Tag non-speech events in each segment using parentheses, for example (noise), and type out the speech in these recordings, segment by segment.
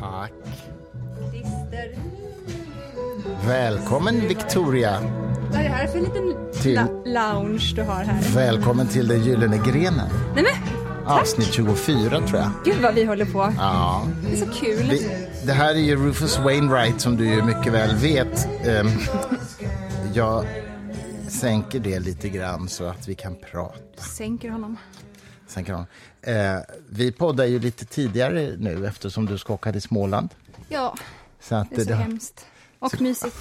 Tack. Lister. Välkommen Victoria. Vad är det här för en liten Till- la- lounge du har här? Välkommen till den gyllene grenen. Nej men, Avsnitt 24 tror jag. gud vad vi håller på. Ja. Det är så kul. Vi, det här är ju Rufus Wainwright som du ju mycket väl vet. Ehm, jag sänker det lite grann så att vi kan prata. Sänker honom. Sänker honom. Eh, vi poddar ju lite tidigare nu eftersom du ska åka till Småland. Ja, Så, att det är så det, har- hemskt. Och mysigt.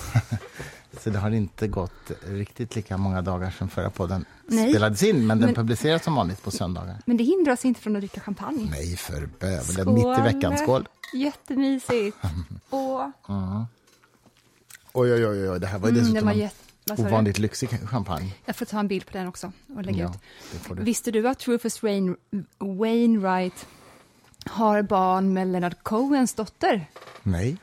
(laughs) så det har inte gått riktigt lika många dagar sedan förra podden Nej. spelades in. Men den Men- publiceras som vanligt på söndagar. Men det hindrar oss inte från att dricka champagne. Nej, för bövelen. Mitt i veckan. Skål! Jättemysigt. (laughs) Och, Oj, oj, oj, oj. Det här var ju mm, dessutom den du? ovanligt lyxig champagne. Jag får ta en bild på den också och lägga Ja, ut. det. Visste du att Rufus Wain, Wainwright har barn med Leonard Cohens dotter? Nej.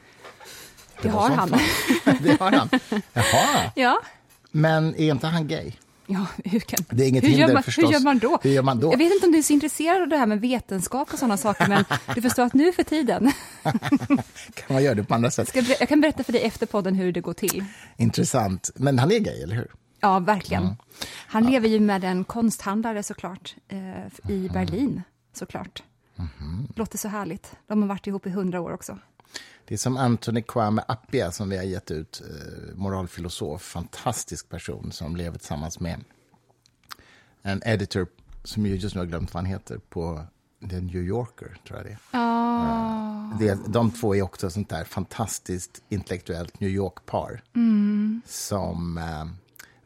Det, var har han. (laughs) det har han. (laughs) Jaha. Ja. Men är inte han gay? Ja, (laughs) hur, kan, Det är inget hur, hinder gör man, förstås. hur gör man då? Hur gör man då? Jag vet inte om du är så intresserad av det här med vetenskap och sådana saker, men du förstår att nu för tiden, (laughs) Kan man göra det på andra sätt? ska jag, ber- jag kan berätta för dig efter podden hur det går till. Intressant. Men han är gay, eller hur? Ja, verkligen. Han lever ju med en konsthandlare såklart, eh, i Berlin, såklart. Låter så härligt. De har varit ihop i hundra år också. Det är som Anthony Kwame Appiah som vi har gett ut, eh, moralfilosof, fantastisk person som lever tillsammans med en editor som ju just nu har glömt vad han heter, på The New Yorker, tror jag det är. Det, de två är också sånt där fantastiskt intellektuellt New York-par. Som, eh,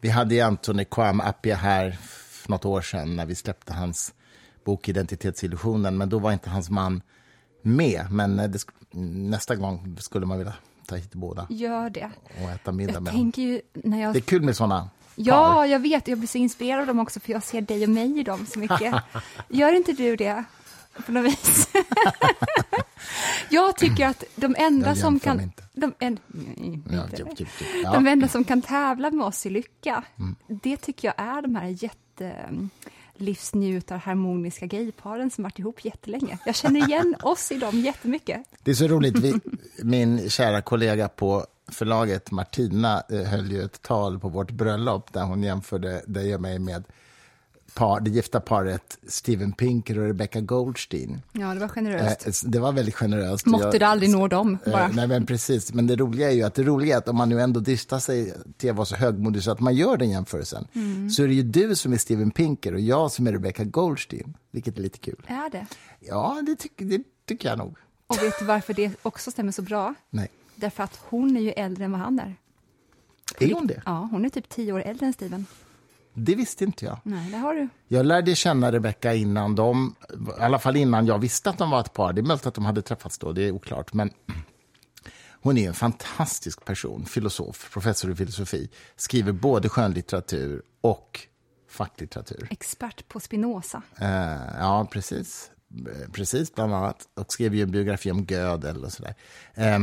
vi hade ju Anthony Kwame Appiah här för något år sedan när vi släppte hans bok Identitetsillusionen, men då var inte hans man med. Men eh, det, nästa gång skulle man vilja ta hit båda gör det. och äta middag Jag med dem. ju när jag Det är kul med såna Ja, jag vet. Jag blir så inspirerad av dem också, för jag ser dig och mig i dem så mycket. (laughs) Gör inte du det? På något vis. (laughs) jag tycker att de enda som kan... inte. De, en, nej, Ja, inte. typ, typ, typ. Ja. de enda som kan tävla med oss i lycka, Mm. det tycker jag är de här jätte livsnjutar, harmoniska gayparen som varit ihop jättelänge. Jag känner igen (laughs) oss i dem jättemycket. Det är så roligt. Vi, (laughs) min kära kollega på förlaget, Martina, eh, höll ju ett tal på vårt bröllop där hon jämförde dig och mig med par, det gifta paret Steven Pinker och Rebecca Goldstein. Ja, det var generöst. Eh, Det var väldigt generöst. Måtte Jag- aldrig nå dem, Eh, bara. Nej, men precis. Men det roliga är ju att det roliga är att om man nu ändå dristar sig till att vara så högmodig så att man gör den jämförelsen, Mm. så är det ju du som är Steven Pinker och jag som är Rebecca Goldstein, vilket är lite kul. Är det? Ja, det, tyck, det tycker jag nog. Och vet du varför det också stämmer så bra? Nej. Därför att hon är ju äldre än vad han är. Är hon det? Ja, hon är typ tio år äldre än Steven. Det visste inte jag. Nej, det har du. Jag lärde känna Rebecca innan de, i alla fall innan jag visste att de var ett par. Det är möjligt att de hade träffats då, det är oklart. Men hon är en fantastisk person, filosof, professor i filosofi. Skriver både skönlitteratur och facklitteratur. Expert på Spinoza. Eh, ja, precis. Eh, Precis, bland annat. Och skrev ju en biografi om Gödel och sådär. Eh,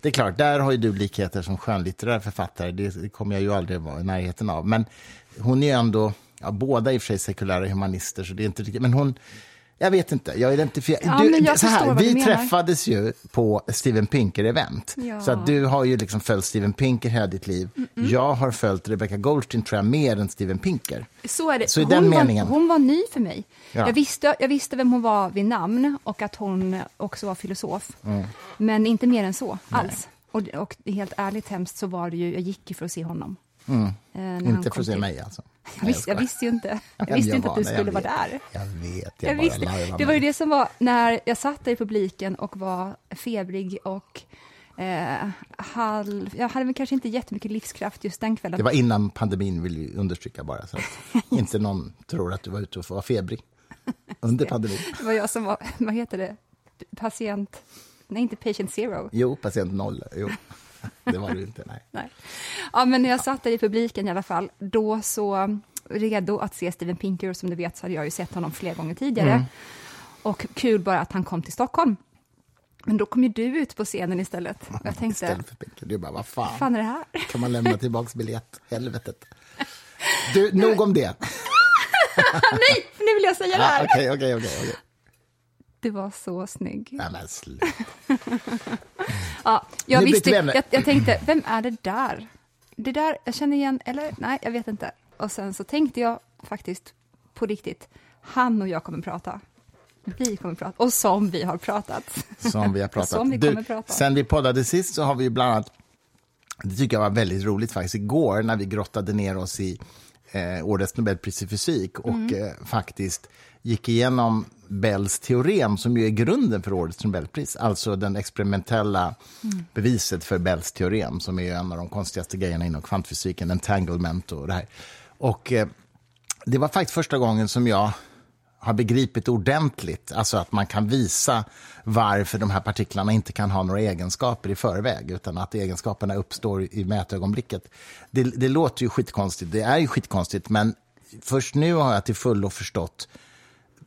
det är klart, där har ju du likheter som skönlitterär författare. Det, kommer jag ju aldrig vara i närheten av. Men hon är ju ändå, ja, båda i och för sig sekulära humanister, så det är inte riktigt, men hon, jag vet inte, jag identifierar... Ja, men jag så vad vi du träffades ju på Steven Pinker-event. Ja. Så att du har ju liksom följt Steven Pinker hela ditt liv. Jag har följt Rebecca Goldstein, tror jag, mer än Steven Pinker. Så är det. Så i hon, den var, meningen- hon var ny för mig. Ja. Jag, visste, jag visste vem hon var vid namn och att hon också var filosof. Mm. Men inte mer än så alls. Och, och helt ärligt hemskt så var det ju, jag gick ju för att se honom. Eh, Mm. Inte för att se till. mig alltså. (laughs) Jag visste, jag visste ju inte, jag (laughs) visste jag inte var att du jag skulle vara där. Jag vet, jag, Jag bara visste, det var ju det som var när jag satt där i publiken och var febrig och eh, halv, jag hade väl kanske inte jättemycket livskraft just den kvällen. Det var innan pandemin, vill vi understryka bara. Så att (laughs) inte någon tror att du var ute och var febrig under pandemin. Det var jag som var, vad heter det, patient, nej inte patient zero. Jo, patient noll. Jo, det var du inte. Nej. Nej. Ja, men när jag satt där i publiken i alla fall, då så redo att se Steven Pinker, som du vet så hade jag ju sett honom flera gånger tidigare. Mm. Och kul bara att han kom till Stockholm. Men då kom ju du ut på scenen istället. Och (laughs) jag tänkte, Istället för Pinker. Du bara, vad fan, fan är det här? kan man lämna tillbaks biljett? Helvetet. Du, nog om det. (laughs) Nej, nu vill jag säga det Ja, här. Okej, okej, okej. Du var så snygg. Nej, men sluta. (laughs) Ja, jag, visste, jag, jag tänkte, vem är det där? Det där, jag känner igen, eller nej, jag vet inte. Och sen så tänkte jag faktiskt på riktigt, han och jag kommer prata. Vi kommer prata, och som vi har pratat. Som vi har (laughs) pratat. Som vi Du, kommer prata. Sen vi poddade sist så har vi bland annat, det tycker jag var väldigt roligt faktiskt, igår när vi grottade ner oss i eh, årets Nobelpris i fysik och Mm. eh, faktiskt gick igenom Bells teorem som ju är grunden för årets Nobelpris, alltså den experimentella Mm. beviset för Bells teorem som är en av de konstigaste grejerna inom kvantfysiken, entanglement och det här. Och eh, det var faktiskt första gången som jag har begripit ordentligt, alltså att man kan visa varför de här partiklarna inte kan ha några egenskaper i förväg, utan att egenskaperna uppstår i mätögonblicket. Det, det låter ju skitkonstigt, det är ju skitkonstigt, men först nu har jag till fullo förstått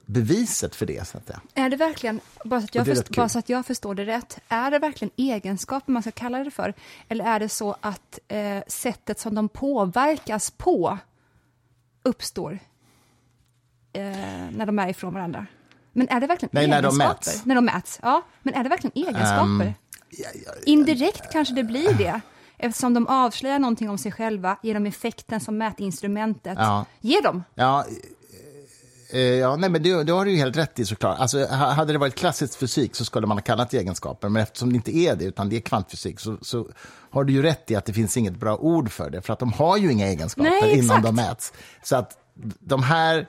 beviset för det. Så att säga. Är det verkligen, bara så, att jag först, bara så att jag förstår det rätt, är det verkligen egenskaper man ska kalla det för? Eller är det så att eh, sättet som de påverkas på uppstår eh, när de är ifrån varandra? Men är det verkligen Nej, när de egenskaper? mäts. När de mäts, ja. Men är det verkligen egenskaper? Ehm, ja, ja, Indirekt kanske det blir det, eftersom de avslöjar någonting om sig själva genom effekten som mätinstrumentet Ja. ger dem. Ja, ja nej, men det, det har du ju helt rätt i såklart. Alltså, ha- hade det varit klassisk fysik så skulle man ha kallat det egenskaper, men eftersom det inte är det, utan det är kvantfysik, så, så har du ju rätt i att det finns inget bra ord för det, för att de har ju inga egenskaper Nej, innan de mäts. Så att de här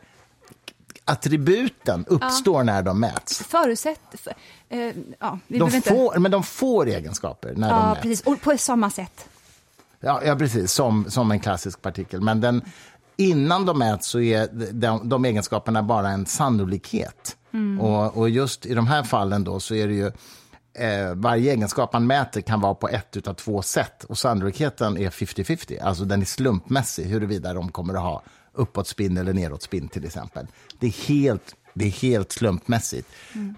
attributen uppstår när de mäts. Förutsätt... För, eh, ja, vi De får, men de får egenskaper när de Ja, mäts. precis. Och på samma sätt. Ja, ja precis, som, som en klassisk partikel. Men den, innan de mäts så är de, de egenskaperna bara en sannolikhet. Och, och just i de här fallen då så är det ju eh, varje egenskap man mäter kan vara på ett av två sätt och sannolikheten är 50-50, alltså den är slumpmässig huruvida de kommer att ha uppåtspinn eller nedåtspinn till exempel. Det är helt, det är helt slumpmässigt.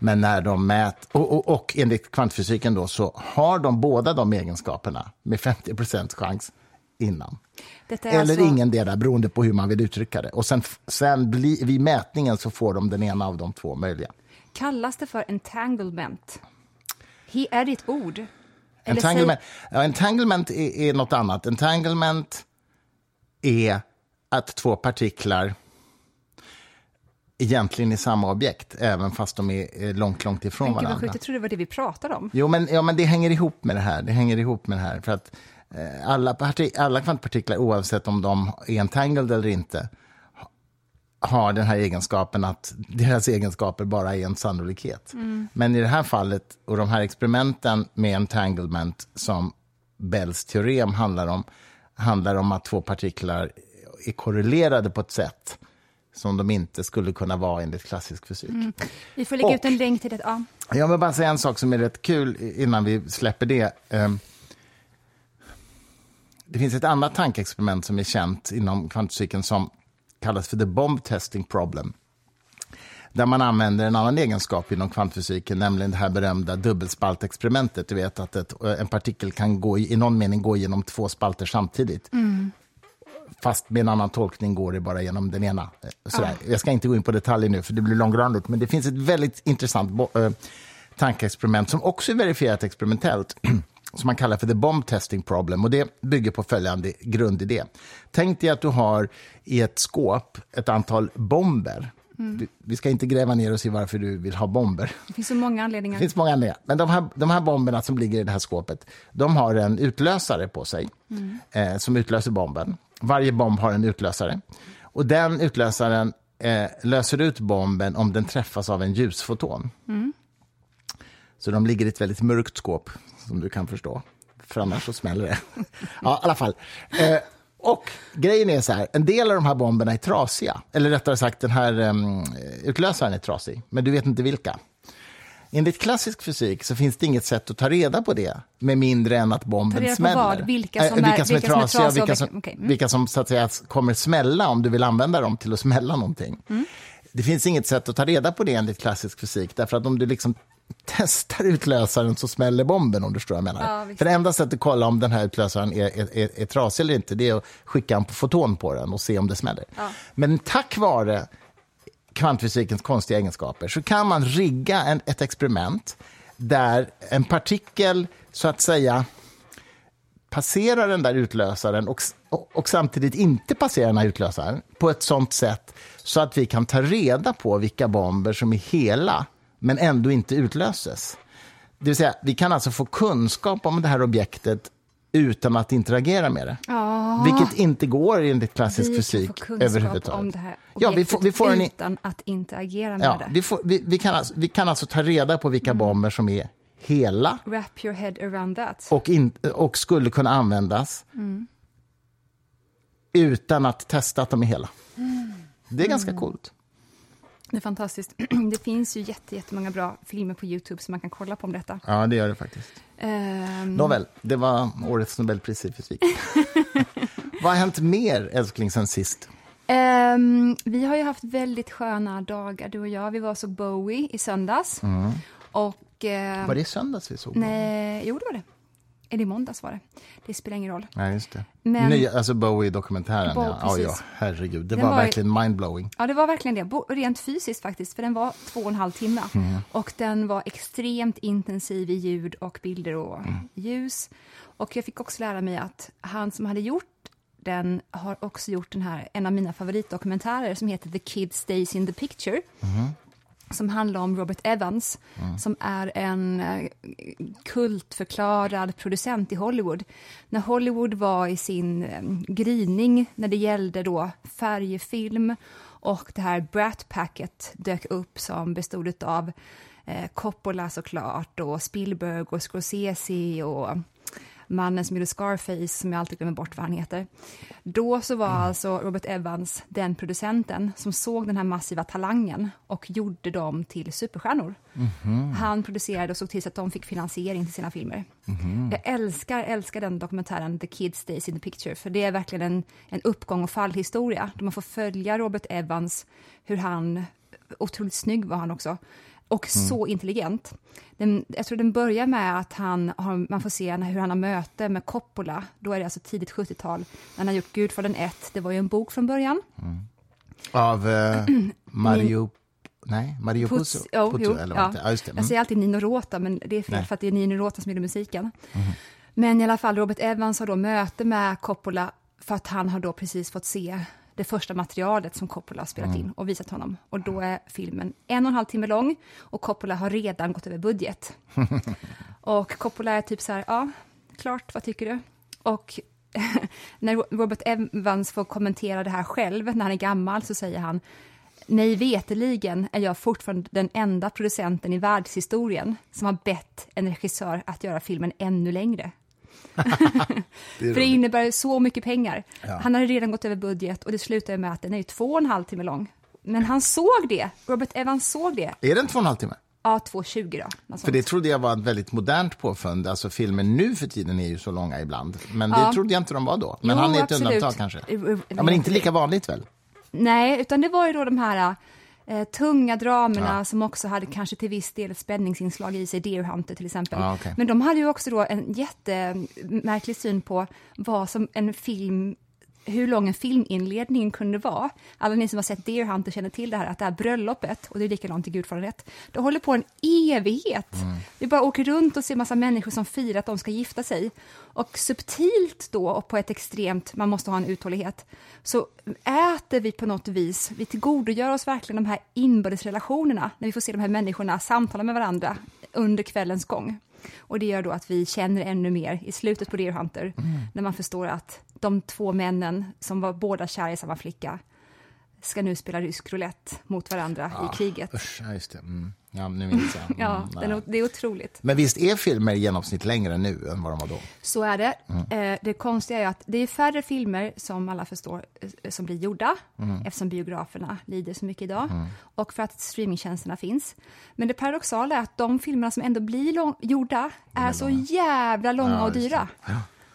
Men när de mät, och, och, och enligt kvantfysiken då så har de båda de egenskaperna med 50 chans innan. Eller alltså, ingen där beroende på hur man vill uttrycka det. Och sen, sen bli, vid mätningen så får de den ena av de två möjliga. Kallas det för entanglement? He, är det ett ord? Eller Entanglement, ja, entanglement är, är något annat. Entanglement är att två partiklar egentligen är samma objekt, även fast de är långt, långt ifrån Säg, Gud vad varandra. sjukt, jag trodde det var det vi pratade om. Jo, men, ja, men det hänger ihop med det här. Det hänger ihop med det här. För att alla, parti- alla kvantpartiklar, oavsett om de är entangled eller inte, ha- har den här egenskapen att deras egenskaper bara är en sannolikhet. Men i det här fallet, och de här experimenten med entanglement som Bells teorem handlar om, handlar om att två partiklar är korrelerade på ett sätt som de inte skulle kunna vara enligt klassisk fysik. Vi får lägga Och- ut en länk till det. Ja. Jag vill bara säga en sak som är rätt kul innan vi släpper det. Ehm, Det finns ett annat tankeexperiment som är känt inom kvantfysiken som kallas för the bomb testing problem. Där man använder en annan egenskap inom kvantfysiken, nämligen det här berömda dubbelspaltexperimentet. Du vet att ett, en partikel kan gå i, någon mening gå genom två spalter samtidigt. Fast med en annan tolkning går det bara genom den ena. Eh, Sådär. Jag ska inte gå in på detaljer nu, för det blir långrandigt. Men det finns ett väldigt intressant eh, tankeexperiment som också är verifierat experimentellt (clears throat) som man kallar för the bomb testing problem. Och Det bygger på följande grundidé. Tänk dig att du har i ett skåp ett antal bomber. Vi- Vi ska inte gräva ner oss i varför du vill ha bomber. Det finns så många anledningar. Det finns många andra. Men de här, de här bomberna som ligger i det här skåpet, de har en utlösare på sig eh, som utlöser bomben. Varje bomb har en utlösare. Och den utlösaren eh, löser ut bomben om den träffas av en ljusfoton. Så de ligger i ett väldigt mörkt skåp, som du kan förstå. För annars så smäller det. (laughs) ja, i alla fall. Eh, och grejen är så här, en del av de här bomberna är trasiga. Eller rättare sagt, den här em, utlösaren är trasig. Men du vet inte vilka. Enligt klassisk fysik så finns det inget sätt att ta reda på det med mindre än att bomben Ta smäller. vad? Vilka Eh, som är- vilka som är trasiga, vilka som, okej, mm. vilka som så att säga, kommer smälla om du vill använda dem till att smälla någonting. Mm. Det finns inget sätt att ta reda på det enligt klassisk fysik, därför att om du liksom testar utlösaren så smäller bomben, om du förstår vad jag menar. Ja. För det enda sättet att kolla om den här utlösaren är, är, är, är trasig eller inte, det är att skicka en foton på den och se om det smäller. Ja. Men tack vare kvantfysikens konstiga egenskaper så kan man rigga en, ett experiment där en partikel så att säga passerar den där utlösaren och, och, och, samtidigt inte passerar den här utlösaren på ett sånt sätt så att vi kan ta reda på vilka bomber som är hela men ändå inte utlöses. Det vill säga, vi kan alltså få kunskap om det här objektet utan att interagera med det. Ja. Vilket inte går enligt klassisk vi fysik kan få överhuvudtaget. om det här Ja, vi får, vi får en, utan att interagera med ja, det. vi, får, vi, vi, kan alltså, vi kan alltså ta reda på vilka bomber som är hela Wrap your head around that. och, in, och skulle kunna användas utan att testa att de är hela. Det är ganska coolt. Det är fantastiskt. (clears throat) Det finns ju jätte, jättemånga bra filmer på Youtube som man kan kolla på om detta. Ja, det gör det faktiskt. Ehm, Nåväl, det var årets Nobelpris i fysik. (laughs) Vad har hänt mer, älskling, sen sist? ehm, vi har ju haft väldigt sköna dagar, du och jag. Vi var så Bowie i söndags. Och... ehm, Var det i söndags vi såg? Nej, jo, det var det. Eller i måndags var det. Det spelar ingen roll. Nej, just det. Men- Nya, alltså Bowie-dokumentären, Bo- ja. ja. Ja, herregud. Det var, var verkligen mindblowing. Ja, det var verkligen det. Bo- Rent fysiskt faktiskt, för den var två och en halv timme. Och den var extremt intensiv i ljud och bilder och ljus. Och jag fick också lära mig att han som hade gjort den har också gjort den här, en av mina favoritdokumentärer som heter The Kid Stays in the Picture. Som handlar om Robert Evans, som är en eh, kultförklarad producent i Hollywood. När Hollywood var i sin eh, gryning när det gällde då färgfilm och det här Brat Packet dök upp som bestod av eh, Coppola såklart och Spielberg och Scorsese och mannen som gjorde Scarface, som jag alltid glömmer bort vad han heter. Då så var alltså Robert Evans den producenten som såg den här massiva talangen och gjorde dem till superstjärnor. Han producerade och såg till så att de fick finansiering till sina filmer. Jag älskar, älskar den dokumentären The Kid Stays in the Picture, för det är verkligen en, en uppgång och fallhistoria, där man får följa Robert Evans, hur han, otroligt snygg var han också, och så intelligent. Den, jag tror den börjar med att han har, man får se hur han har möte med Coppola. Då är det alltså tidigt 70-tal. När han har gjort Gudfadern 1. Det var ju en bok från början. Av eh, (clears throat) Mario... Nej, Mario Puzo? jo, Puzo, jo, eller ja. ja, just det. Jag Mm. säger alltid Nino Rota, men det är fel Nej. för att det är Nino Rota som gjorde musiken. Men i alla fall, Robert Evans har då möte med Coppola för att han har då precis fått se det första materialet som Coppola har spelat in och visat honom. Och då är filmen en och en halv timme lång och Coppola har redan gått över budget. (laughs) och Coppola är typ så här, ja, klart, vad tycker du? Och (laughs) när Robert Evans får kommentera det här själv, när han är gammal, så säger han mig veteligen är jag fortfarande den enda producenten i världshistorien som har bett en regissör att göra filmen ännu längre. Det För det innebär så mycket pengar. Ja. Han hade redan gått över budget och det slutar med att den är två och en halv timme lång. Men han såg det. Robert Evans såg det. Är den två och en halv timme? Ja, 2.20 då. För det trodde jag var ett väldigt modernt påfund. Alltså filmer nu för tiden är ju så långa ibland. Men Ja. det trodde jag inte de var då. Men Jo, han är ett absolut. undantag kanske. Jo, Ja, men inte lika vanligt väl? Nej, utan det var ju då de här eh, tunga dramerna Ja. som också hade kanske till viss del ett spänningsinslag i sig, Deer Hunter till exempel. Ja, okej. Men de hade ju också då en jättemärklig syn på vad som en film hur lång en filminledning kunde vara. Alla ni som har sett Deer Hunter känner till det här att det här bröllopet, och det är likadant i Gudfadern 1, det håller på en evighet. Vi bara åker runt och ser massa människor som firar att de ska gifta sig. Och subtilt då, och på ett extremt, man måste ha en uthållighet, så äter vi på något vis, vi tillgodogör oss verkligen de här inbördes relationerna, när vi får se de här människorna samtala med varandra under kvällens gång. Och det gör då att vi känner ännu mer i slutet på Deer Hunter, när man förstår att de två männen som var båda kära i samma flicka ska nu spela rysk roulette mot varandra i kriget. Usch, ja. Mm. Ja, nu minns jag. (laughs) Mm, Ja, den, det är otroligt. Men visst är filmer i genomsnitt längre nu än vad de var då? Så är det. Eh, det konstiga är att det är färre filmer, som alla förstår, eh, som blir gjorda, eftersom biograferna lider så mycket idag, och för att streamingtjänsterna finns. Men det paradoxala är att de filmerna som ändå blir lång, gjorda är, så jävla långa Ja, och dyra.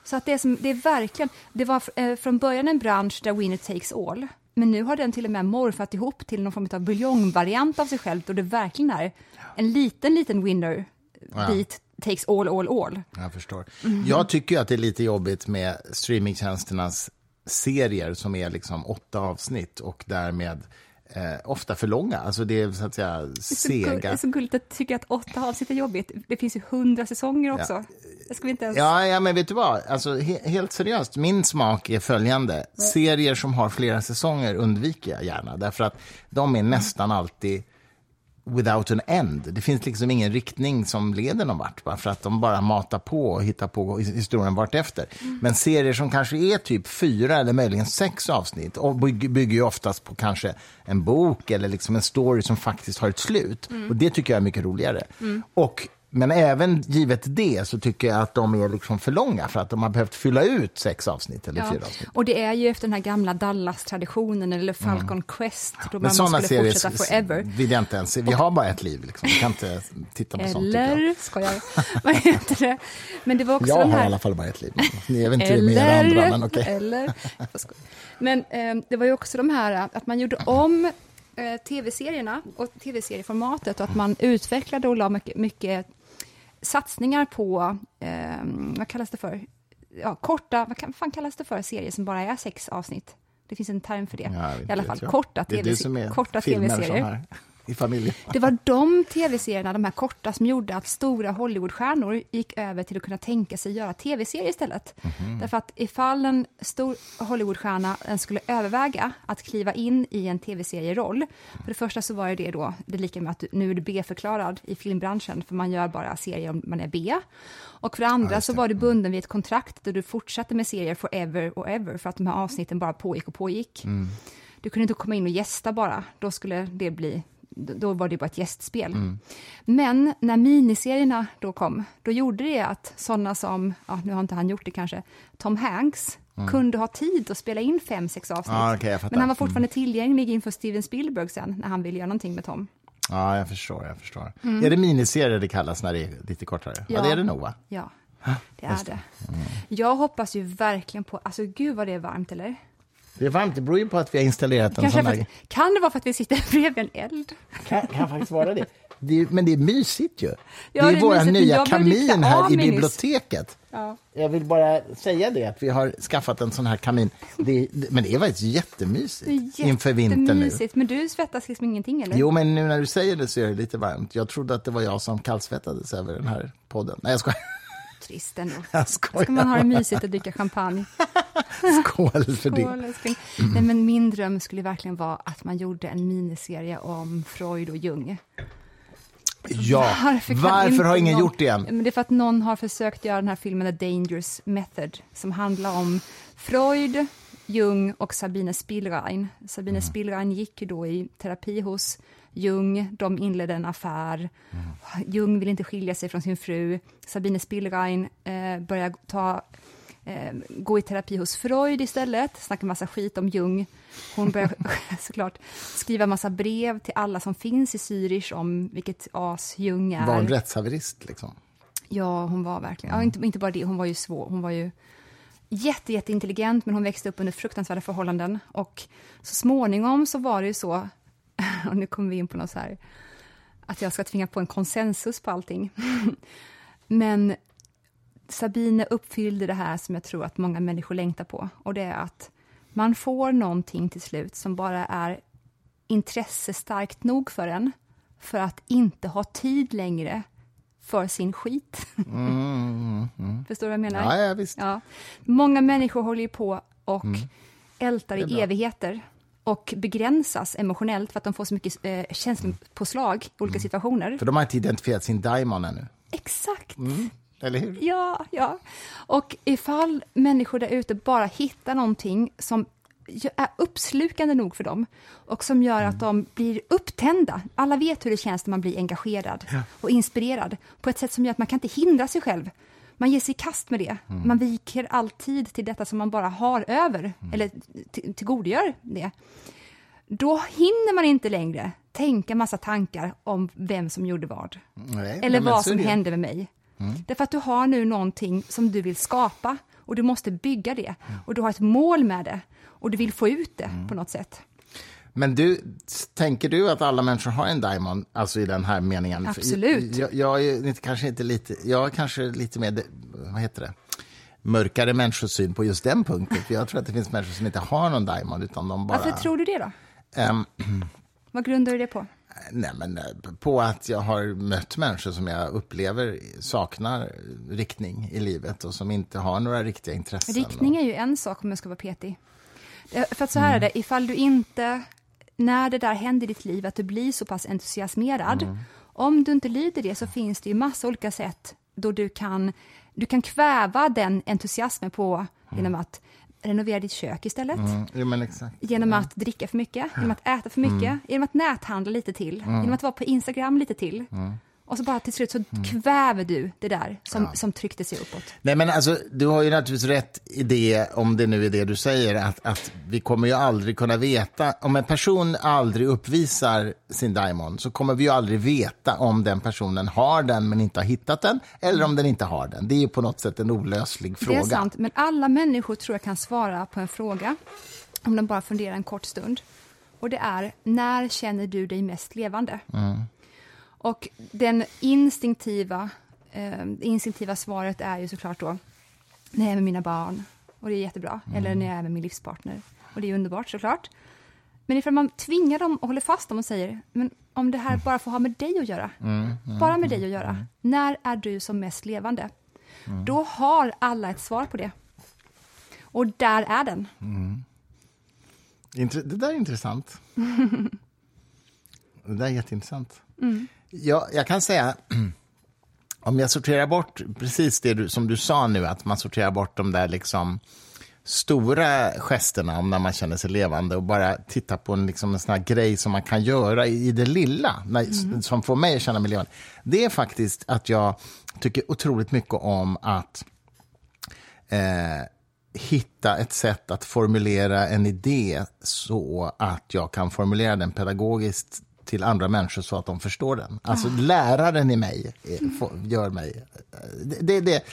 Så att det är, som, det är verkligen, det var eh, från början en bransch där winner takes all, men nu har den till och med morfat ihop till någon form av buljongvariant av sig själv, då det verkligen är en liten, liten winner beat takes all, all, all. Jag förstår. Mhm. Jag tycker att det är lite jobbigt med streamingtjänsternas serier som är liksom åtta avsnitt och därmed eh, ofta för långa. Alltså det är så att säga gull- det sega. är så gulligt att tycka att åtta avsnitt är jobbigt. Det finns ju hundra säsonger också. Det ska vi inte ens... Ja, ja, men vet du vad? Alltså, he helt seriöst, min smak är följande. Serier som har flera säsonger undviker jag gärna, därför att de är nästan alltid without an end. Det finns liksom ingen riktning som leder någon vart, bara för att de bara matar på och hittar på his- historien vart efter. Men serier som kanske är typ fyra eller möjligen sex avsnitt och bygger, ju oftast på kanske en bok eller liksom en story som faktiskt har ett slut. Och det tycker jag är mycket roligare. Och men även givet det så tycker jag att de är liksom för långa för att de har behövt fylla ut sex avsnitt eller Ja. fyra avsnitt. Och det är ju efter den här gamla Dallas-traditionen eller Falcon Quest, då Men man sådana skulle fortsätta forever. vill jag inte ens. Vi har bara ett liv, liksom. vi kan inte titta på sånt. tycker jag. Eller, skojar, (laughs) vad heter det? Men det var också Jag har här... i alla fall bara ett liv. Ni är väl inte med era andra, men okej. eller. Jag skojar. Men eh, det var ju också de här eh, att man gjorde om eh, tv-serierna och tv-serieformatet och att man utvecklade och la mycket, mycket satsningar på, eh, vad kallas det för? Ja, korta, vad kan, fan kallas det för, serier som bara är sex avsnitt? Det finns en term för det. Ja, I alla fall jag. korta Det är du som TV- är korta tv-serier. I familjen. Det var de tv-serierna, de här korta, som gjorde att stora Hollywoodstjärnor gick över till att kunna tänka sig göra tv-serier istället. Därför att ifall en stor Hollywoodstjärna skulle överväga att kliva in i en tv-serieroll, för det första så var det då, det lika med att nu är du B-förklarad i filmbranschen, för man gör bara serier om man är B. Och för det andra så var du bunden vid ett kontrakt där du fortsatte med serier forever och ever, för att de här avsnitten bara pågick och pågick. Du kunde inte komma in och gästa bara, då skulle det bli då var det bara ett gästspel. Men när miniserierna då kom, då gjorde det att sådana som, ja, nu har inte han gjort det kanske, Tom Hanks, kunde ha tid att spela in fem, sex avsnitt. Jag fattar. Men han var fortfarande tillgänglig inför Steven Spielberg sen, när han ville göra någonting med Tom. Ja, jag förstår. Jag förstår. Är det miniserier det kallas när det är lite kortare? Ja, Ja. det är det nog, va? Ja, det är det. Jag hoppas ju verkligen på, alltså gud vad det är varmt eller? Det är varmt, det beror ju på att vi har installerat en Kanske sån där... att, kan det vara för att vi sitter (laughs) bredvid en eld? Kan, kan faktiskt vara det. det är, men det är mysigt ju. Ja, det är det är vår nya kamin här i biblioteket. Ja. Jag vill bara säga det, att vi har skaffat en sån här kamin. Det, men det är faktiskt jättemysigt Det är inför vintern nu. jättemysigt. Men du svettas liksom ingenting eller? Jo, men nu när du säger det så är det lite varmt. Jag trodde att det var jag som kallsvettades över den här podden. Nej, jag skojar. Trist ändå. (laughs) Jag Ska man ha det mysigt och dricka champagne? (laughs) Skål för det. Skål. Nej, men min dröm skulle verkligen vara att man gjorde en miniserie om Freud och Jung. Ja, Varför, varför har ingen någon... gjort det än? Men det är för att någon har försökt göra den här filmen The Dangerous Method som handlar om Freud, Jung och Sabine Spielrein. Sabine Mm. Spielrein gick ju då i terapi hos Jung, de inledde en affär. Mm. Jung vill inte skilja sig från sin fru. Sabine Spielrein eh, börjar ta, eh, gå i terapi hos Freud istället, snackar massa skit om Jung. Hon börjar (laughs) (laughs) såklart skriva massa brev till alla som finns i Zürich om vilket as Jung är. Var en rättshaverist, liksom. Ja, hon var verkligen... Ja, inte, inte bara det, hon var ju svår. Hon var ju jätte, jätteintelligent, men hon växte upp under fruktansvärda förhållanden. Och så småningom så var det ju så, (laughs) och nu kommer vi in på något så här, att jag ska tvinga på en konsensus på allting. (laughs) men Sabine uppfyllde det här som jag tror att många människor längtar på, och det är att man får någonting till slut som bara är intresse starkt nog för en, för att inte ha tid längre för sin skit. (laughs) Förstår du vad jag menar? Ja, ja, visst. Ja. Många människor håller ju på och ältar Mm. Är i evigheter och begränsas emotionellt för att de får så mycket eh, känslopåslag i olika situationer. För de har inte identifierat sin daimon ännu. Exakt! Eller hur? Ja, ja. Och ifall människor där ute bara hittar någonting som är uppslukande nog för dem och som gör att de blir upptända. Alla vet hur det känns när man blir engagerad och inspirerad på ett sätt som gör att man kan inte hindra sig själv. Man ger sig i kast med det. Man viker alltid till detta som man bara har över, eller t- tillgodogör det. Då hinner man inte längre tänka massa tankar om vem som gjorde vad. Nej, Eller vad som det hände med mig. Därför att du har nu någonting som du vill skapa och du måste bygga det. Och du har ett mål med det och du vill få ut det på något sätt. Men du, tänker du att alla människor har en daimon, alltså i den här meningen? Absolut. Jag, jag är kanske inte lite, jag kanske lite mer, vad heter det, mörkare människosyn på just den punkten. För jag tror att det finns människor som inte har någon daimon, utan de bara... Varför tror du det då? Ehm, (clears throat) Vad grundar du det på? Nej, men eh, på att jag har mött människor som jag upplever saknar riktning i livet och som inte har några riktiga intressen. Riktning är ju en sak om jag ska vara petig. För att så här är det, ifall du inte, när det där händer i ditt liv, att du blir så pass entusiasmerad, mm. om du inte lyder det så finns det ju massa olika sätt då du kan, du kan kväva den entusiasmen på mm. genom att renovera ditt kök istället. Mm. Ja, genom att dricka för mycket, genom att äta för mycket, mm. genom att näthandla lite till, mm. genom att vara på Instagram lite till. Och så bara till slut så mm. kväver du det där som, ja. som tryckte sig uppåt. Nej, men alltså, du har ju naturligtvis rätt i det, om det nu är det du säger, att, att vi kommer ju aldrig kunna veta, om en person aldrig uppvisar sin diamond så kommer vi ju aldrig veta om den personen har den men inte har hittat den, eller om den inte har den. Det är ju på något sätt en olöslig fråga. Det är sant, men alla människor tror jag kan svara på en fråga, om de bara funderar en kort stund. Och det är, när känner du dig mest levande? Mm. Och den instinktiva, eh, instinktiva svaret är ju såklart då när jag är med mina barn, och det är jättebra, mm. eller när jag är med min livspartner, och det är underbart såklart. Men ifall man tvingar dem och håller fast dem och säger, men om det här bara får ha med dig att göra, mm, mm, bara med dig att göra, mm. när är du som mest levande? Mm. Då har alla ett svar på det. Och där är den. Mm. Det där är intressant. (laughs) det där är jätteintressant. Mm. Ja, jag kan säga, (clears throat) om jag sorterar bort precis det du, som du sa nu, att man sorterar bort de där liksom stora gesterna om när man känner sig levande och bara titta på en, liksom en sån här grej som man kan göra i, i det lilla, när, mm. som får mig att känna mig levande. Det är faktiskt att jag tycker otroligt mycket om att eh, hitta ett sätt att formulera en idé så att jag kan formulera den pedagogiskt till andra människor så att de förstår den. Alltså oh. läraren i mig gör mig... Det, det, det,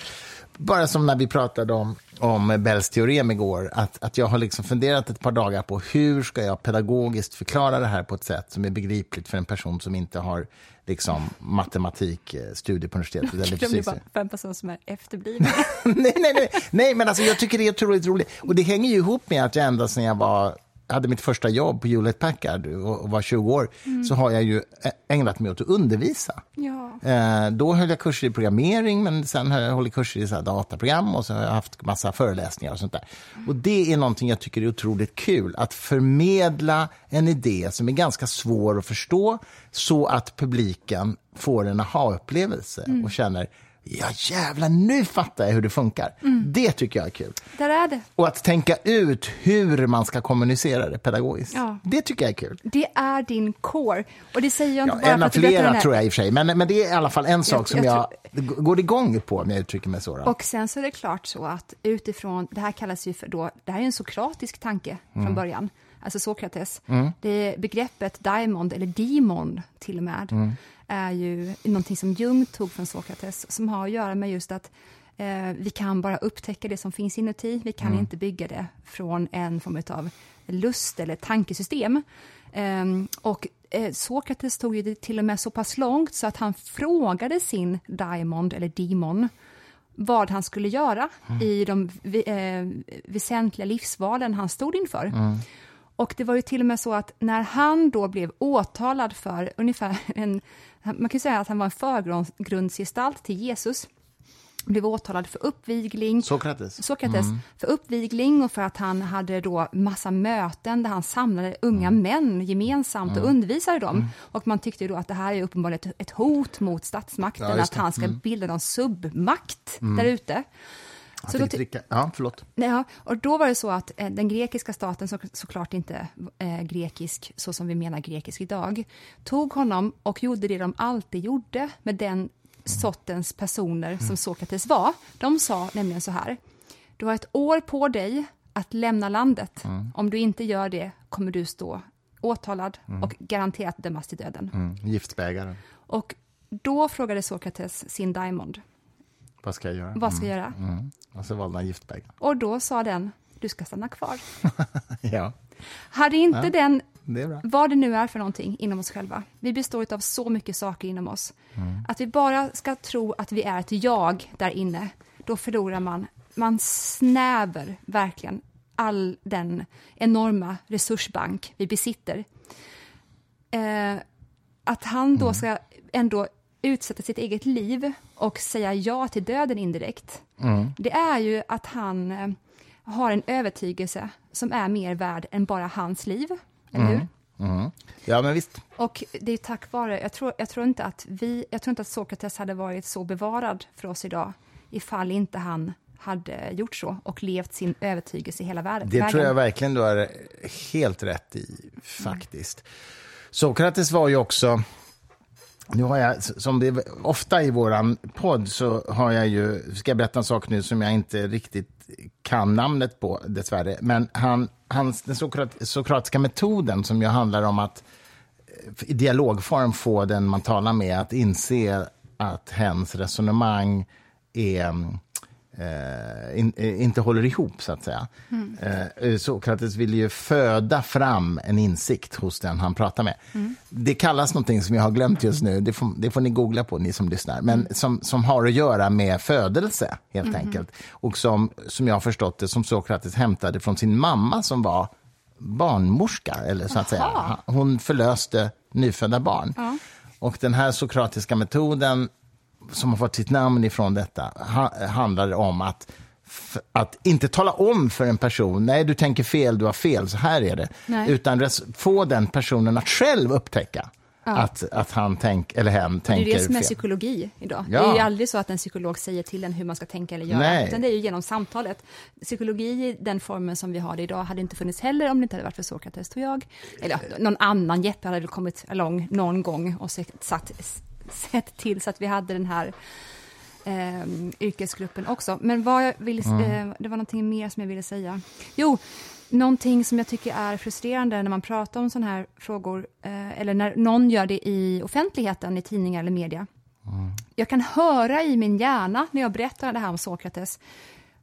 bara som när vi pratade om, om Bells teorem igår, att, att jag har liksom funderat ett par dagar på hur ska jag pedagogiskt förklara det här på ett sätt som är begripligt för en person som inte har liksom, matematikstudier på universitetet. Eller fysik. bara för en person som är efterbliven. (laughs) nej, nej, nej, nej, men alltså, jag tycker det är otroligt roligt. Och det hänger ju ihop med att jag ända sedan jag var hade mitt första jobb på Hewlett Packard och var 20 år, mm. så har jag ju ägnat mig åt att undervisa. Ja. Eh, då höll jag kurser i programmering, men sen har jag hållit kurser i så dataprogram och så har jag haft massa föreläsningar och sånt där. Mm. Och det är någonting jag tycker är otroligt kul, att förmedla en idé som är ganska svår att förstå, så att publiken får en aha-upplevelse mm. och känner ja jävlar, nu fattar jag hur det funkar. Mm. Det tycker jag är kul. Där är det. Och att tänka ut hur man ska kommunicera det pedagogiskt. Ja. Det tycker jag är kul. Det är din core. Och det säger jag inte ja, bara en av flera tror jag i och för sig, men, men det är i alla fall en sak jag, som jag, jag tror... går igång på om jag uttrycker mig så. Då. Och sen så är det klart så att utifrån, det här kallas ju för då, det här är en sokratisk tanke från mm. början alltså Sokrates. Mm. Det begreppet diamond, eller demon till och med, mm är ju någonting som Jung tog från Sokrates, som har att göra med just att eh, vi kan bara upptäcka det som finns inuti, vi kan mm. inte bygga det från en form av lust eller tankesystem. Eh, och eh, Sokrates tog det till och med så pass långt så att han frågade sin diamond, eller demon, vad han skulle göra mm. i de eh, väsentliga livsvalen han stod inför. Mm. Och det var ju till och med så att när han då blev åtalad för ungefär en man kan säga att han var en förgrundsgestalt till Jesus blev åtalad för uppvigling. Sokrates. Sokrates mm. För uppvigling och för att han hade då massa möten där han samlade unga mm. män gemensamt mm. och undervisade dem. Mm. Och man tyckte då att det här är uppenbarligen ett, ett hot mot statsmakten, ja, att han ska mm. bilda någon submakt mm. där ute. Så då dricka. Ja, förlåt. Ja, och då var det så att eh, den grekiska staten, så, såklart inte eh, grekisk så som vi menar grekisk idag, tog honom och gjorde det de alltid gjorde med den sortens personer som mm. Sokrates var. De sa nämligen så här, du har ett år på dig att lämna landet. Mm. Om du inte gör det kommer du stå åtalad mm. och garanterat dömas till döden. Mm. Giftbägaren. Och då frågade Sokrates sin Diamond, vad ska jag göra? Vad ska jag göra? Mm. mm. Och så valde han giftbägaren. Och då sa den, du ska stanna kvar. (laughs) ja. Hade inte ja, den, det vad det nu är för någonting inom oss själva, vi består av så mycket saker inom oss, mm. att vi bara ska tro att vi är ett jag där inne, då förlorar man, man snäver verkligen all den enorma resursbank vi besitter. eh, att han då ska ändå utsätta sitt eget liv och säga ja till döden indirekt, det är ju att han eh, har en övertygelse som är mer värd än bara hans liv, eller hur? Mm. Ja, men visst. Och det är tack vare, jag tror, jag tror inte att vi, jag tror inte att Sokrates hade varit så bevarad för oss idag ifall inte han hade gjort så och levt sin övertygelse i hela världen. Det tror jag verkligen du har helt rätt i, faktiskt. Sokrates var ju också... Nu har jag, som det är ofta i vår podd, så har jag ju... Ska jag berätta en sak nu som jag inte riktigt kan namnet på, dessvärre. Men han, hans, den sokrat, sokratiska metoden, som ju handlar om att eh, i dialogform få den man talar med att inse att hens resonemang är mm, eh, in, eh, inte håller ihop, så att säga. Mm. Eh, Sokrates ville ju föda fram en insikt hos den han pratar med. Mm. Det kallas någonting som jag har glömt just nu, det får, det får ni googla på, ni som lyssnar, men mm. som, som har att göra med födelse, helt mm-hmm. enkelt. Och som, som jag har förstått det, som Sokrates hämtade från sin mamma som var barnmorska, eller så att Aha. säga. Hon förlöste nyfödda barn. Ja. Och den här sokratiska metoden som har fått sitt namn ifrån detta ha, handlar om att att inte tala om för en person, nej du tänker fel, du har fel, så här är det. Nej. Utan få den personen att själv upptäcka ja. att, att han tänk, eller hen tänker fel. Det är det som är psykologi idag. Ja. Det är ju aldrig så att en psykolog säger till en hur man ska tänka eller göra, nej. utan det är ju genom samtalet. Psykologi i den formen som vi har det idag hade inte funnits heller om det inte hade varit för Sokrates, tror jag. Eller någon annan Jeppe hade kommit along någon gång och satt sett till så att vi hade den här eh, yrkesgruppen också. Men vad jag vill, mm. eh, det var någonting mer som jag ville säga. Jo, någonting som jag tycker är frustrerande när man pratar om sådana här frågor, eh, eller när någon gör det i offentligheten, i tidningar eller media. Mm. Jag kan höra i min hjärna när jag berättar det här om Sokrates,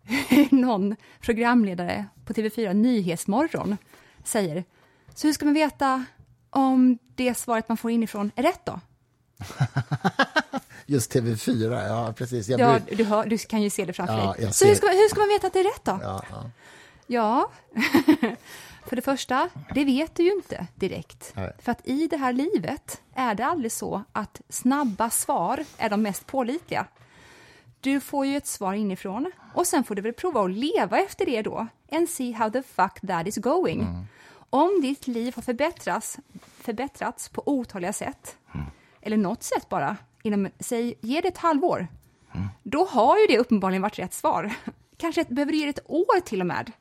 hur (laughs) någon programledare på TV4 Nyhetsmorgon säger, så hur ska man veta om det svaret man får inifrån är rätt då? (laughs) Just TV4, ja precis. Jag ja, du, hör, du, kan ju se det framför ja, dig. Så hur ska, man, hur ska man veta att det är rätt då? Ja, ja. ja. (laughs) för det första, det vet du ju inte direkt. Nej. För att i det här livet är det aldrig så att snabba svar är de mest pålitliga. Du får ju ett svar inifrån och sen får du väl prova att leva efter det då and see how the fuck that is going. Mm. Om ditt liv har förbättrats, förbättrats på otaliga sätt mm eller något sätt bara, inom, säg, ge det ett halvår, mm. då har ju det uppenbarligen varit rätt svar. (laughs) Kanske ett, behöver du ge det ett år till och med.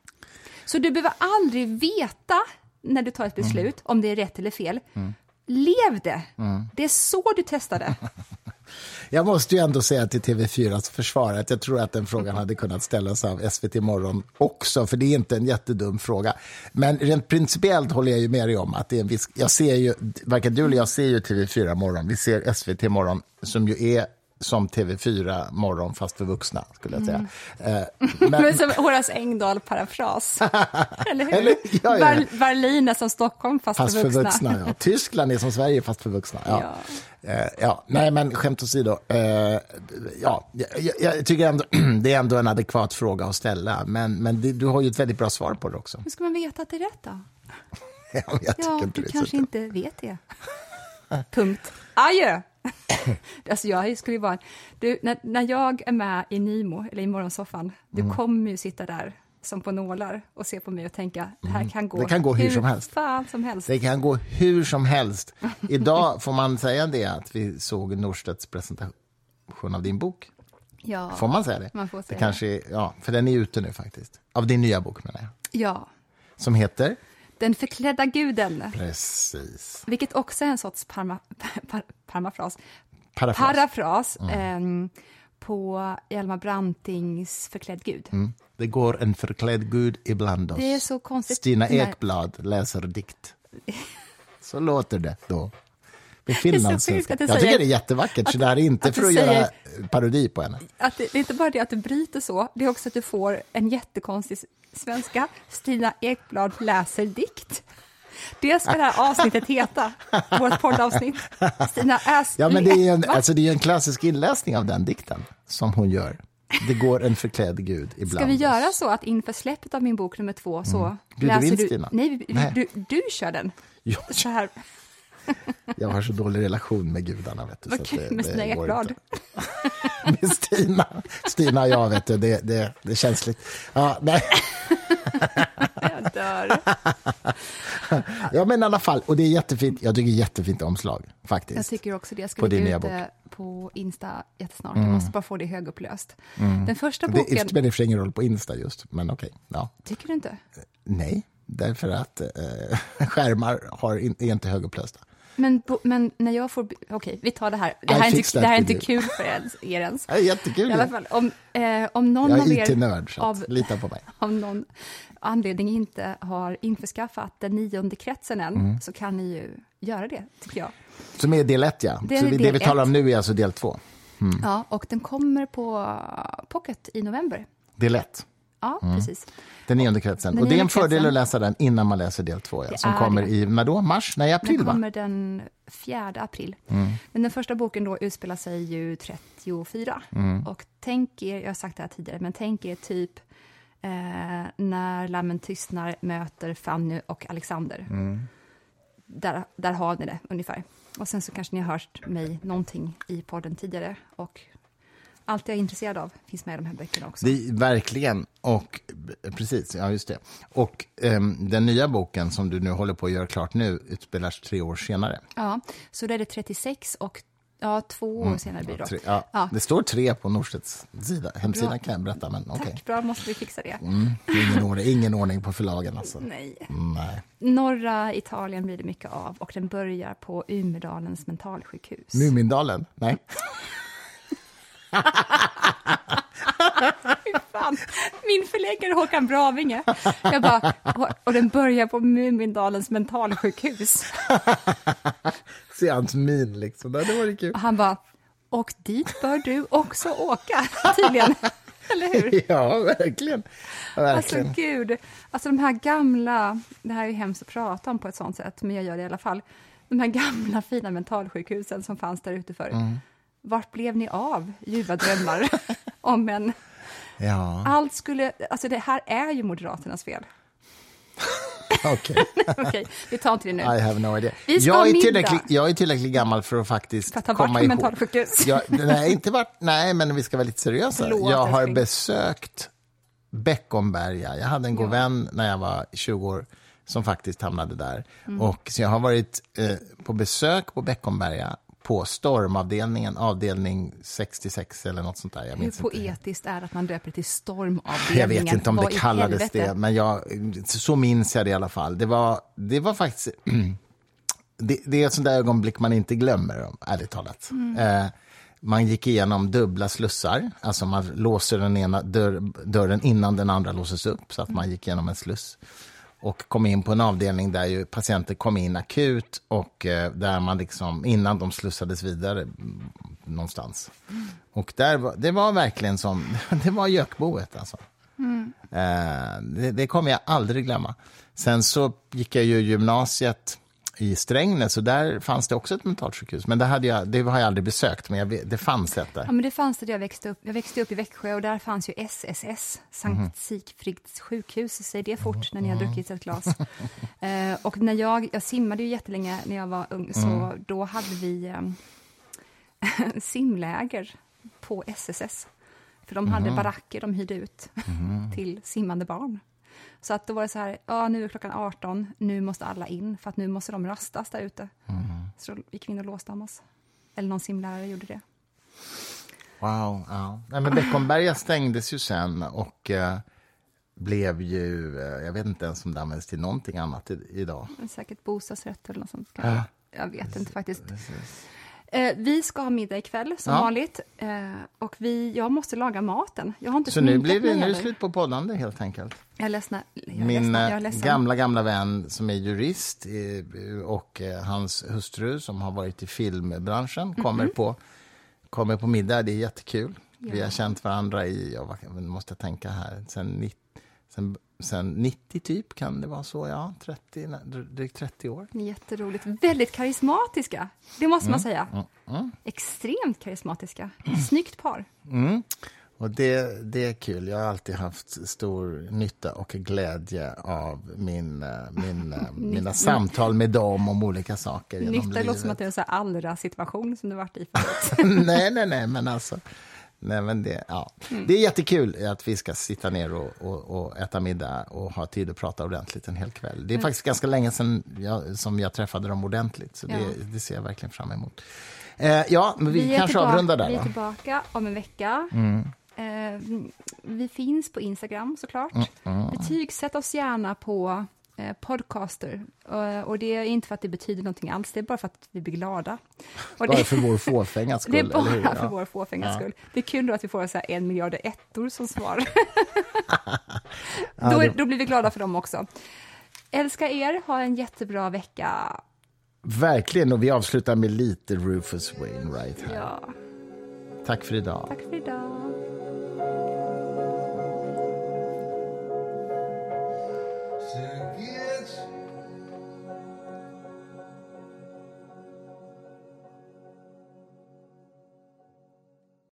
Så du behöver aldrig veta när du tar ett beslut mm. om det är rätt eller fel. Mm. Lev det! Mm. Det är så du testar det. (laughs) Jag måste ju ändå säga till TV4s försvar att jag tror att den frågan hade kunnat ställas av SVT Morgon också, för det är inte en jättedum fråga. Men rent principiellt håller jag ju med dig om att det är en viss... Jag ser ju, varken du eller jag ser ju TV4 Morgon, vi ser SVT Morgon som ju är som TV4 Morgon fast för vuxna, skulle jag säga. Mm. Eh, (laughs) men... men som Horace Engdahl-parafras. (laughs) Eller hur? Eller, ja, ja. Berlin är som Stockholm fast, fast för vuxna. För vuxna ja. Tyskland är som Sverige fast för vuxna. Ja. Ja. Eh, ja. Nej, men skämt åsido. Eh, ja, jag, jag, tycker ändå (clears throat) det är ändå en adekvat fråga att ställa. Men, men det, du har ju ett väldigt bra svar på det också. Hur ska man veta att det är rätt då? ja, (laughs) jag ja, inte du kanske inte vet det. Punkt. Adjö! (laughs) alltså jag skulle vara... Du, när, när jag är med i Nimo, eller i morgonsoffan, du mm. kommer ju sitta där som på nålar och se på mig och tänka, det här mm. kan gå, det kan gå hur, hur som, helst. Som helst. Det kan gå hur som helst. (laughs) Idag får man säga det att vi såg Norstedts presentation av din bok. Ja, får man säga det? Man får säga det kanske, ja, för den är ute nu faktiskt. Av din nya bok menar jag. Ja. Som heter? Den förklädda guden. Precis. Vilket också är en sorts parma, (laughs) par, parmafras. Parafras. Parafras mm. eh, på Hjalmar Brantings Förklädd gud. Mm. Det går en förklädd gud ibland oss. Det är så konstigt. Stina Ekblad läser dikt. (laughs) Så låter det då. Med finlandssvenska. Jag tycker det är jättevackert, så det här är inte för att säger, göra parodi på henne. Att det, det, är inte bara det att du bryter så, det är också att du får en jättekonstig svenska. Stina Ekblad läser dikt. Det ska det här (laughs) avsnittet heta, vårt poddavsnitt. Stina Äs... Ja, men det är, en, alltså, det är en klassisk inläsning av den dikten som hon gör. Det går en förklädd gud ibland. Ska vi göra så att inför släppet av min bok nummer två så mm. läser du... Nej, nej. Du, du, du kör den. Ja. Så här. (laughs) Jag har så dålig relation med gudarna. Vet du, Vad så kul det- med det Stina Ekblad. (laughs) med Stina. Stina och jag, vet du, det, det, det är känsligt. Ja, nej. (laughs) Jag dör. ja, men i alla fall. Och det är jättefint. Jag tycker jättefint omslag, faktiskt. Jag tycker också det. Jag ska På din nya det på Insta jättesnart. Jag måste bara få det högupplöst. Den första det boken... det spelar och för sig ingen roll på Insta just, men okej. Ja. Tycker du inte? Nej, därför att eh, skärmar har in, är inte högupplösta. Men, bo, men när jag får... Okej, vi tar det här. Det I här är inte, det här är inte kul för er, ens. Det är jättekul. I alla fall, om, eh, om någon jag är IT-nörd, så av, lita på mig. (laughs) av någon anledning inte har införskaffat den nionde kretsen än, Mm. så kan ni ju göra det, tycker jag. Som är del ett, ja. Det så vi, det del vi talar om nu är alltså del två. Ja, och den kommer på Pocket i november. Del ett. Ja, precis. Den nionde kretsen. Den och det är en fördel kretsen. att läsa den innan man läser del två, ja, som kommer det. i när då? mars? Nej, april, Den va? kommer den 4 april. Mm. Men den första boken då utspelar sig ju 34. Mm. Och tänk er, jag har sagt det här tidigare, men tänk er typ eh, när Lammen tystnar möter Fanny och Alexander. Mm. Där, där har ni det ungefär. Och sen så kanske ni har hört mig någonting i podden tidigare. Och allt jag är intresserad av finns med i de här böckerna också. Det, verkligen. Och precis, ja just det. Och ehm, den nya boken som du nu håller på att göra klart nu utspelar sig tre år senare. Ja, så då är det 36 och ja, två år senare blir det. Tre, ja, Ja. Det står tre på Norstedts sida. hemsida Bra. kan jag berätta, men. Tack, bra, måste vi fixa det. Mm, ingen, ordning, ingen ordning på förlagen alltså. Nej. Nej. Norra Italien blir det mycket av och den börjar på Umedalens mentalsjukhus. Mumindalen? Nej. (laughs) Fan. Min förläggare Håkan Bravinge. Jag bara, och- den börjar på Mumindalens mentalsjukhus. Se hans min liksom. Det varit kul. Och han bara, och dit bör du också åka, tydligen. Eller hur? (laughs) Ja, verkligen. Alltså verkligen. gud, alltså de här gamla, det här är hemskt att prata om på ett sånt sätt, men jag gör det i alla fall. De här gamla fina mentalsjukhusen som fanns där ute förr. Mm. Vart blev ni av, ljuva drömmar (laughs) om en... Ja, Allt skulle... Alltså det här är ju Moderaternas fel. (laughs) okej. (laughs) Okej, vi tar inte det nu. I have no idea. Vi ska Jag är, tillräckligt, jag är tillräckligt gammal för att faktiskt För att komma ihåg. Jag, nej, inte varit, nej, men vi ska vara lite seriösa. Förlåt, jag har älskling. besökt Beckomberga. Jag hade en god vän när jag var 20 år som faktiskt hamnade där. Mm. Och, så jag har varit eh, på besök på Beckomberga på stormavdelningen, avdelning 66 eller något sånt där. Jag Hur minns inte. poetiskt är att man döper till stormavdelningen? Jag vet inte om Vad det kallades helvete? det, men jag, så minns jag det i alla fall. Det var, det var faktiskt... (clears throat) Det, det är ett sånt där ögonblick man inte glömmer, ärligt talat. Eh, man gick igenom dubbla slussar, alltså man låser den ena dörr, dörren innan den andra låses upp, så att man gick igenom en sluss. Och kom in på en avdelning där ju patienter kom in akut och eh, där man liksom, innan de slussades vidare mm, någonstans. Och där var, det var verkligen som, (laughs) det var gökboet alltså. Eh, det, det kommer jag aldrig glömma. Sen så gick jag ju gymnasiet i Strängnäs och där fanns det också ett mentalsjukhus. Men det, hade jag, det har jag aldrig besökt, men jag, det fanns ett Ja, men det fanns det jag växte upp. Jag växte upp i Växjö och där fanns ju SSS, Sankt Mhm. Sigfrids sjukhus. Säg det fort när ni har druckit ett glas. (laughs) eh, och när jag, jag simmade ju jättelänge när jag var ung, så Mm. då hade vi eh, (laughs) simläger på SSS. För de hade Mhm. baracker de hyrde ut till simmande barn. Så att då var det så här, ja nu är klockan 18, nu måste alla in för att nu måste de rastas där ute. Mhm. Så då gick vi in och oss. Eller någon simlärare gjorde det. Wow, ja. Nej, men Beckomberga stängdes ju sen och eh, blev ju, eh, jag vet inte ens om det används till någonting annat i, idag. Säkert bostadsrätt eller något sånt. Ja. Jag vet inte faktiskt. Eh, vi ska ha middag ikväll som Ja. vanligt. Eh, och vi, jag måste laga maten. Jag har inte Så nu blir det, nu slut på poddande helt enkelt. Jag är ledsen. Jag Min. Jag eh, gamla, gamla vän som är jurist eh, och eh, hans hustru som har varit i filmbranschen kommer, Mhm. på, kommer på middag. Det är jättekul. Vi Ja. har känt varandra i, ja, vad vad måste jag tänka här, sen, sen, sen 90 typ kan det vara så, ja, 30, nej, drygt 30 år. Jätteroligt. Väldigt karismatiska. Det måste Mm. man säga. Extremt karismatiska. Snyggt par. Mm. Och det, det är kul. Jag har alltid haft stor nytta och glädje av min, eh, min, eh, (laughs) mina samtal med dem om olika saker. Nytta låter som att det är en allra-situation som du varit i förut. (laughs) nej, nej, nej, men alltså... Nej, men det, ja. Mm. det är jättekul att vi ska sitta ner och, och, och äta middag och ha tid att prata ordentligt en hel kväll. Mm. Det är faktiskt ganska länge sedan jag, som jag träffade dem ordentligt, så det, Ja. det ser jag verkligen fram emot. Eh, ja, men vi, är kanske tillbaka- avrundar där Vi är? Mm. tillbaka om en vecka. Eh, vi finns på Instagram såklart. Mm, Betygsätt oss gärna på podcaster. Eh, och det är inte för att det betyder någonting alls, det är bara för att vi blir glada. (laughs) Och Bara det, för vår fåfänga skull, (laughs) det är bara för Ja. vår fåfängas Ja. skull. Det är kul då att vi får så här en miljard ettor som svar. (laughs) Ja, då, det- då blir vi glada för dem också. Älskar er, ha en jättebra vecka. Verkligen, och vi avslutar med lite Rufus Wainwright här. Ja, Tack för idag. tack för idag. Sing